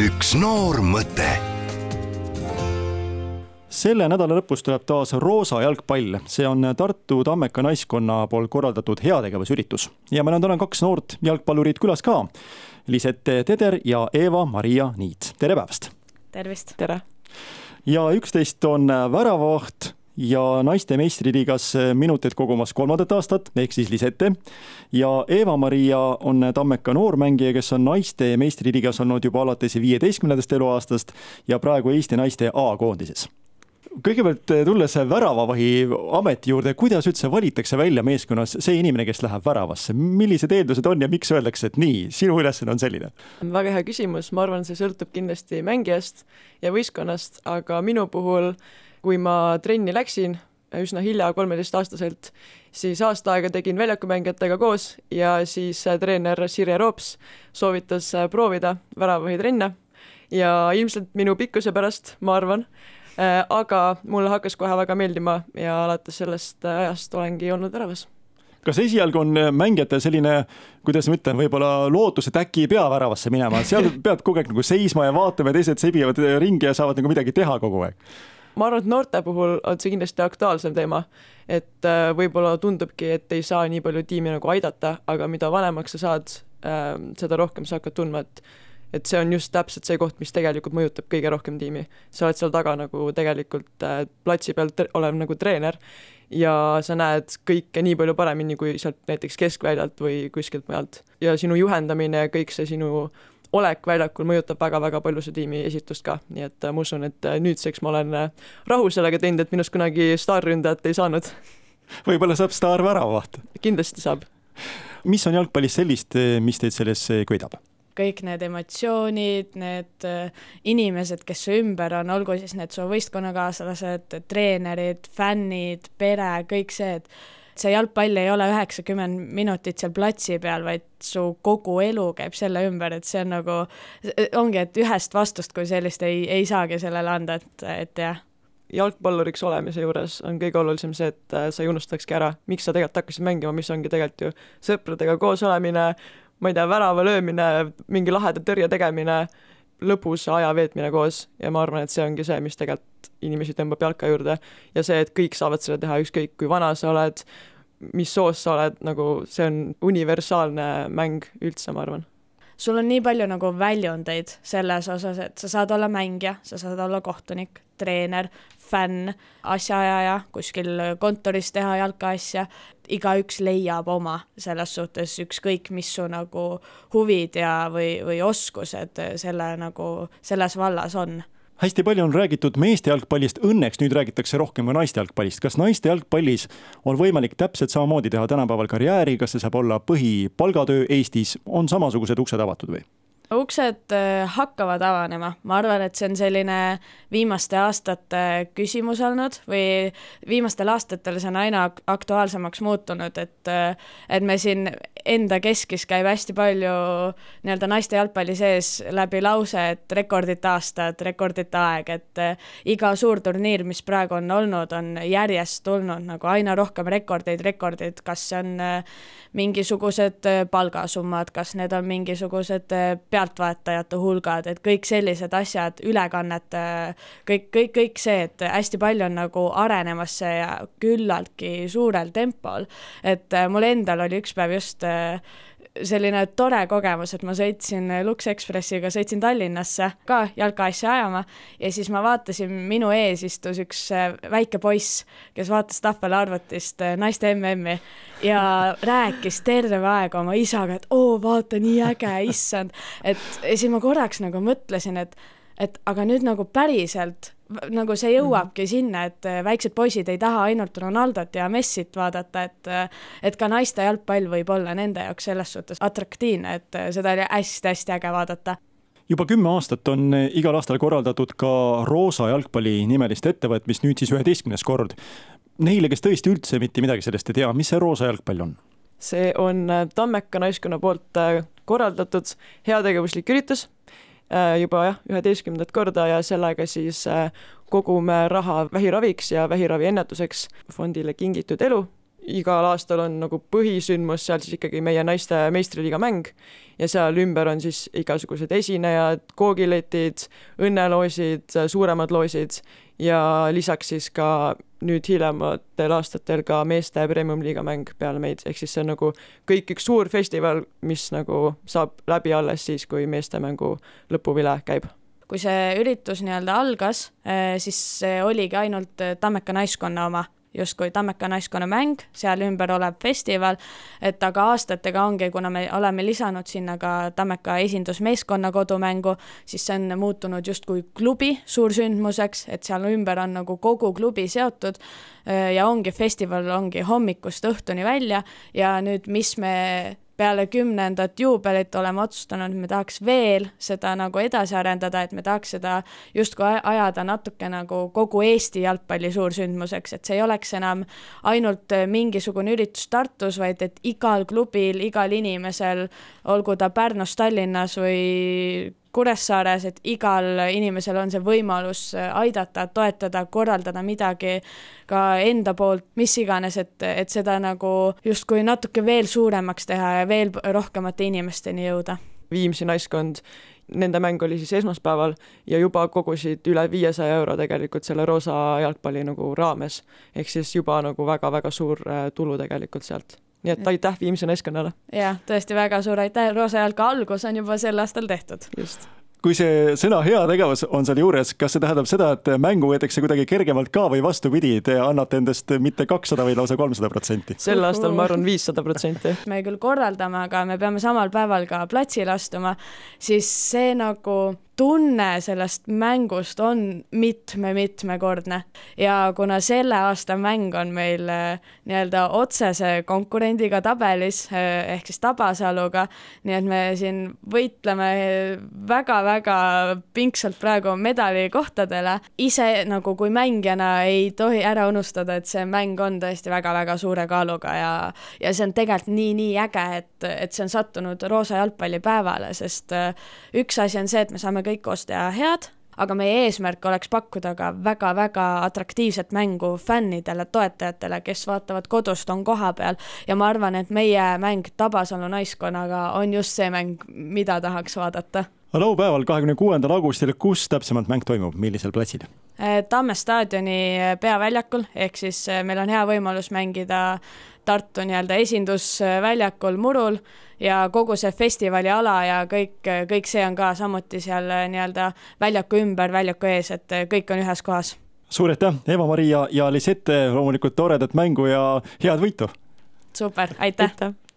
üks noor mõte selle nädala lõpus tuleb taas roosa jalgpall, see on Tartu Tammeka naiskonna poolt korraldatud heategevusüritus ja meil on täna kaks noort jalgpallurit külas ka. Lisette Teder ja Eva-Maria Niit, tere päevast! tervist! tere! ja üksteist on väravavaht ja naiste meistriliigas minuteid kogumas kolmandat aastat, ehk siis Lisette. ja Eva-Maria on Tammeka noormängija, kes on naiste meistriliigas olnud juba alates viieteistkümnendast eluaastast ja praegu Eesti naiste A-koondises kõigepealt eh, tulles väravavahi ameti juurde, kuidas üldse valitakse välja meeskonnas see inimene, kes läheb väravasse, millised eeldused on ja miks öeldakse, et nii, sinu ülesanne on selline? väga hea küsimus, ma arvan, see sõltub kindlasti mängijast ja võistkonnast, aga minu puhul, kui ma trenni läksin üsna hilja, kolmeteistaastaselt, siis aasta aega tegin väljakumängijatega koos ja siis äh, treener Sirje Roops soovitas äh, proovida väravavahitrenne ja ilmselt minu pikkuse pärast, ma arvan Äh, aga mulle hakkas kohe väga meeldima ja alates sellest ajast olengi olnud väravas kas esialgu on mängijatel selline, kuidas ma ütlen, võib-olla lootus, et äkki ei pea väravasse minema, seal pead kogu aeg nagu seisma ja vaatama ja teised sebivad ringi ja saavad nagu midagi teha kogu aeg? Ma arvan, et noorte puhul on see kindlasti aktuaalsem teema, et võib-olla tundubki, et ei saa nii palju tiimi nagu aidata, aga mida vanemaks sa saad, seda rohkem sa hakkad tundma, et et see on just täpselt see koht, mis tegelikult mõjutab kõige rohkem tiimi. sa oled seal taga nagu tegelikult äh, platsi peal olev nagu treener ja sa näed kõike nii palju paremini kui sealt näiteks keskväljalt või kuskilt mujalt. ja sinu juhendamine ja kõik see sinu olek väljakul mõjutab väga-väga palju su tiimi esitust ka, nii et äh, ma usun, et äh, nüüdseks ma olen rahu sellega teinud, et minust kunagi staarründajat ei saanud. võib-olla saab staarväravaht? kindlasti saab. mis on jalgpallis sellist, mis teid selles köidab? kõik need emotsioonid, need äh, inimesed, kes su ümber on, olgu siis need su võistkonnakaaslased, treenerid, fännid, pere, kõik see, et see jalgpall ei ole üheksakümmend minutit seal platsi peal, vaid su kogu elu käib selle ümber, et see on nagu, ongi, et ühest vastust kui sellist ei, ei saagi sellele anda, et, et jah. Jalgpalluriks olemise juures on kõige olulisem see, et äh, sa ei unustakski ära, miks sa tegelikult hakkasid mängima, mis ongi tegelikult ju sõpradega koos olemine, ma ei tea, värava löömine, mingi laheda tõrje tegemine, lõbus aja veetmine koos. Ja ma arvan, et see ongi see, mis tegelikult inimesi tõmbab jalka juurde. Ja see, et kõik saavad seda teha, ükskõik kui vana sa oled, mis soost sa oled, nagu see on universaalne mäng üldse, ma arvan. Sul on nii palju nagu väljundeid selles osas, et sa saad olla mängija, sa saad olla kohtunik, treener, fänn, asjaajaja, kuskil kontoris teha jalkaasja, igaüks leiab oma selles suhtes, ükskõik mis su nagu huvid ja, või, või oskused selle nagu selles vallas on hästi palju on räägitud meeste jalgpallist, õnneks nüüd räägitakse rohkem ka naiste jalgpallist. kas naiste jalgpallis on võimalik täpselt samamoodi teha tänapäeval karjääri, kas see saab olla põhipalgatöö Eestis, on samasugused uksed avatud või? uksed äh, hakkavad avanema, ma arvan, et see on selline viimaste aastate küsimus olnud või viimastel aastatel see on aina aktuaalsemaks muutunud, et äh, et me siin enda keskis käib hästi palju nii-öelda naiste jalgpalli sees läbi lause, et rekordite aastad, rekordite aeg, et äh, iga suurturniir, mis praegu on olnud, on järjest tulnud nagu aina rohkem rekordeid, rekordeid, kas see on mingisugused palgasummad, kas need on mingisugused pea pealtvaatajate hulgad, et kõik sellised asjad, ülekannete, kõik, kõik, kõik see, et hästi palju on nagu arenemas see ja küllaltki suurel tempol. et mul endal oli üks päev just selline tore kogemus, et ma sõitsin Lux Expressiga, sõitsin Tallinnasse ka jalkaasja ajama ja siis ma vaatasin, minu ees istus üks äh, väike poiss, kes vaatas tahvelarvutist äh, naiste MM-i ja rääkis terve aeg oma isaga, et oo, vaata, nii äge, issand. et ja siis ma korraks nagu mõtlesin, et, et aga nüüd nagu päriselt nagu see jõuabki mm -hmm. sinna, et äh, väiksed poisid ei taha ainult Ronaldot ja Messit vaadata, et äh, et ka naiste jalgpall võib olla nende jaoks selles suhtes atraktiivne, et äh, seda oli hästi-hästi äge vaadata juba kümme aastat on igal aastal korraldatud ka Roosa jalgpalli nimelist ettevõtmist, nüüd siis üheteistkümnes kord. Neile, kes tõesti üldse mitte midagi sellest ei tea, mis see Roosa jalgpall on? see on Tammeka naiskonna poolt korraldatud heategevuslik üritus juba jah, üheteistkümnendat korda ja sellega siis äh, kogume raha vähiraviks ja vähiravi ennetuseks fondile Kingitud elu. Igal aastal on nagu põhisündmus seal siis ikkagi meie naiste meistriliiga mäng ja seal ümber on siis igasugused esinejad, koogiletid, õnneloosid, suuremad loosid ja lisaks siis ka nüüd hiljematel aastatel ka meeste premium-liiga mäng peale meid, ehk siis see on nagu kõik üks suur festival, mis nagu saab läbi alles siis, kui meeste mängu lõpuvile käib. Kui see üritus nii-öelda algas, eh, siis see oligi ainult Tammeka naiskonna oma justkui Tammeka naiskonnamäng, seal ümber olev festival, et aga aastatega ongi, kuna me oleme lisanud sinna ka Tammeka esindusmeeskonna kodumängu, siis see on muutunud justkui klubi suursündmuseks, et seal ümber on nagu kogu klubi seotud ja ongi festival, ongi hommikust õhtuni välja ja nüüd, mis me peale kümnendat juubelit oleme otsustanud, et me tahaks veel seda nagu edasi arendada, et me tahaks seda justkui ajada natuke nagu kogu Eesti jalgpalli suursündmuseks, et see ei oleks enam ainult mingisugune üritus Tartus, vaid et igal klubil, igal inimesel, olgu ta Pärnus, Tallinnas või Kuressaares, et igal inimesel on see võimalus äh, aidata, toetada, korraldada midagi ka enda poolt, mis iganes, et, et seda nagu justkui natuke veel suuremaks teha ja veel rohkemate inimesteni jõuda. Viimsi naiskond, nende mäng oli siis esmaspäeval ja juba kogusid üle viiesaja euro tegelikult selle roosa jalgpalli nagu raames. ehk siis juba nagu väga-väga suur äh, tulu tegelikult sealt nii et aitäh Viimsi naiskonnale! jah, tõesti väga suur aitäh, Roosa jalka algus on juba sel aastal tehtud. just kui see sõna heategevus on seal juures, kas see tähendab seda, et mängu võetakse kuidagi kergemalt ka või vastupidi, te annate endast mitte kakssada, vaid lausa kolmsada protsenti? sel aastal ma arvan viissada protsenti. me küll korraldame, aga me peame samal päeval ka platsile astuma, siis see nagu tunne sellest mängust on mitme-mitmekordne ja kuna selle aasta mäng on meil äh, nii-öelda otsese konkurendiga tabelis äh, ehk siis Tabasaluga, nii et me siin võitleme väga-väga pingsalt praegu medalikohtadele. ise nagu kui mängijana ei tohi ära unustada, et see mäng on tõesti väga-väga suure kaaluga ja, ja see on tegelikult nii-nii äge, et, et see on sattunud roosa jalgpallipäevale, sest äh, üks asi on see, et me saame kõik koos teha head, aga meie eesmärk oleks pakkuda ka väga-väga atraktiivset mängu fännidele, toetajatele, kes vaatavad kodust, on kohapeal ja ma arvan, et meie mäng Tabasalu naiskonnaga on just see mäng, mida tahaks vaadata. laupäeval, kahekümne kuuendal augustil, kus täpsemalt mäng toimub, millisel platsil? Tamme staadioni peaväljakul, ehk siis eh, meil on hea võimalus mängida Tartu nii-öelda esindusväljakul murul ja kogu see festivali ala ja kõik, kõik see on ka samuti seal nii-öelda väljaku ümber, väljaku ees, et kõik on ühes kohas. suur aitäh, Eva-Maria ja Lisette, loomulikult toredat mängu ja head võitu! super, aitäh, aitäh.!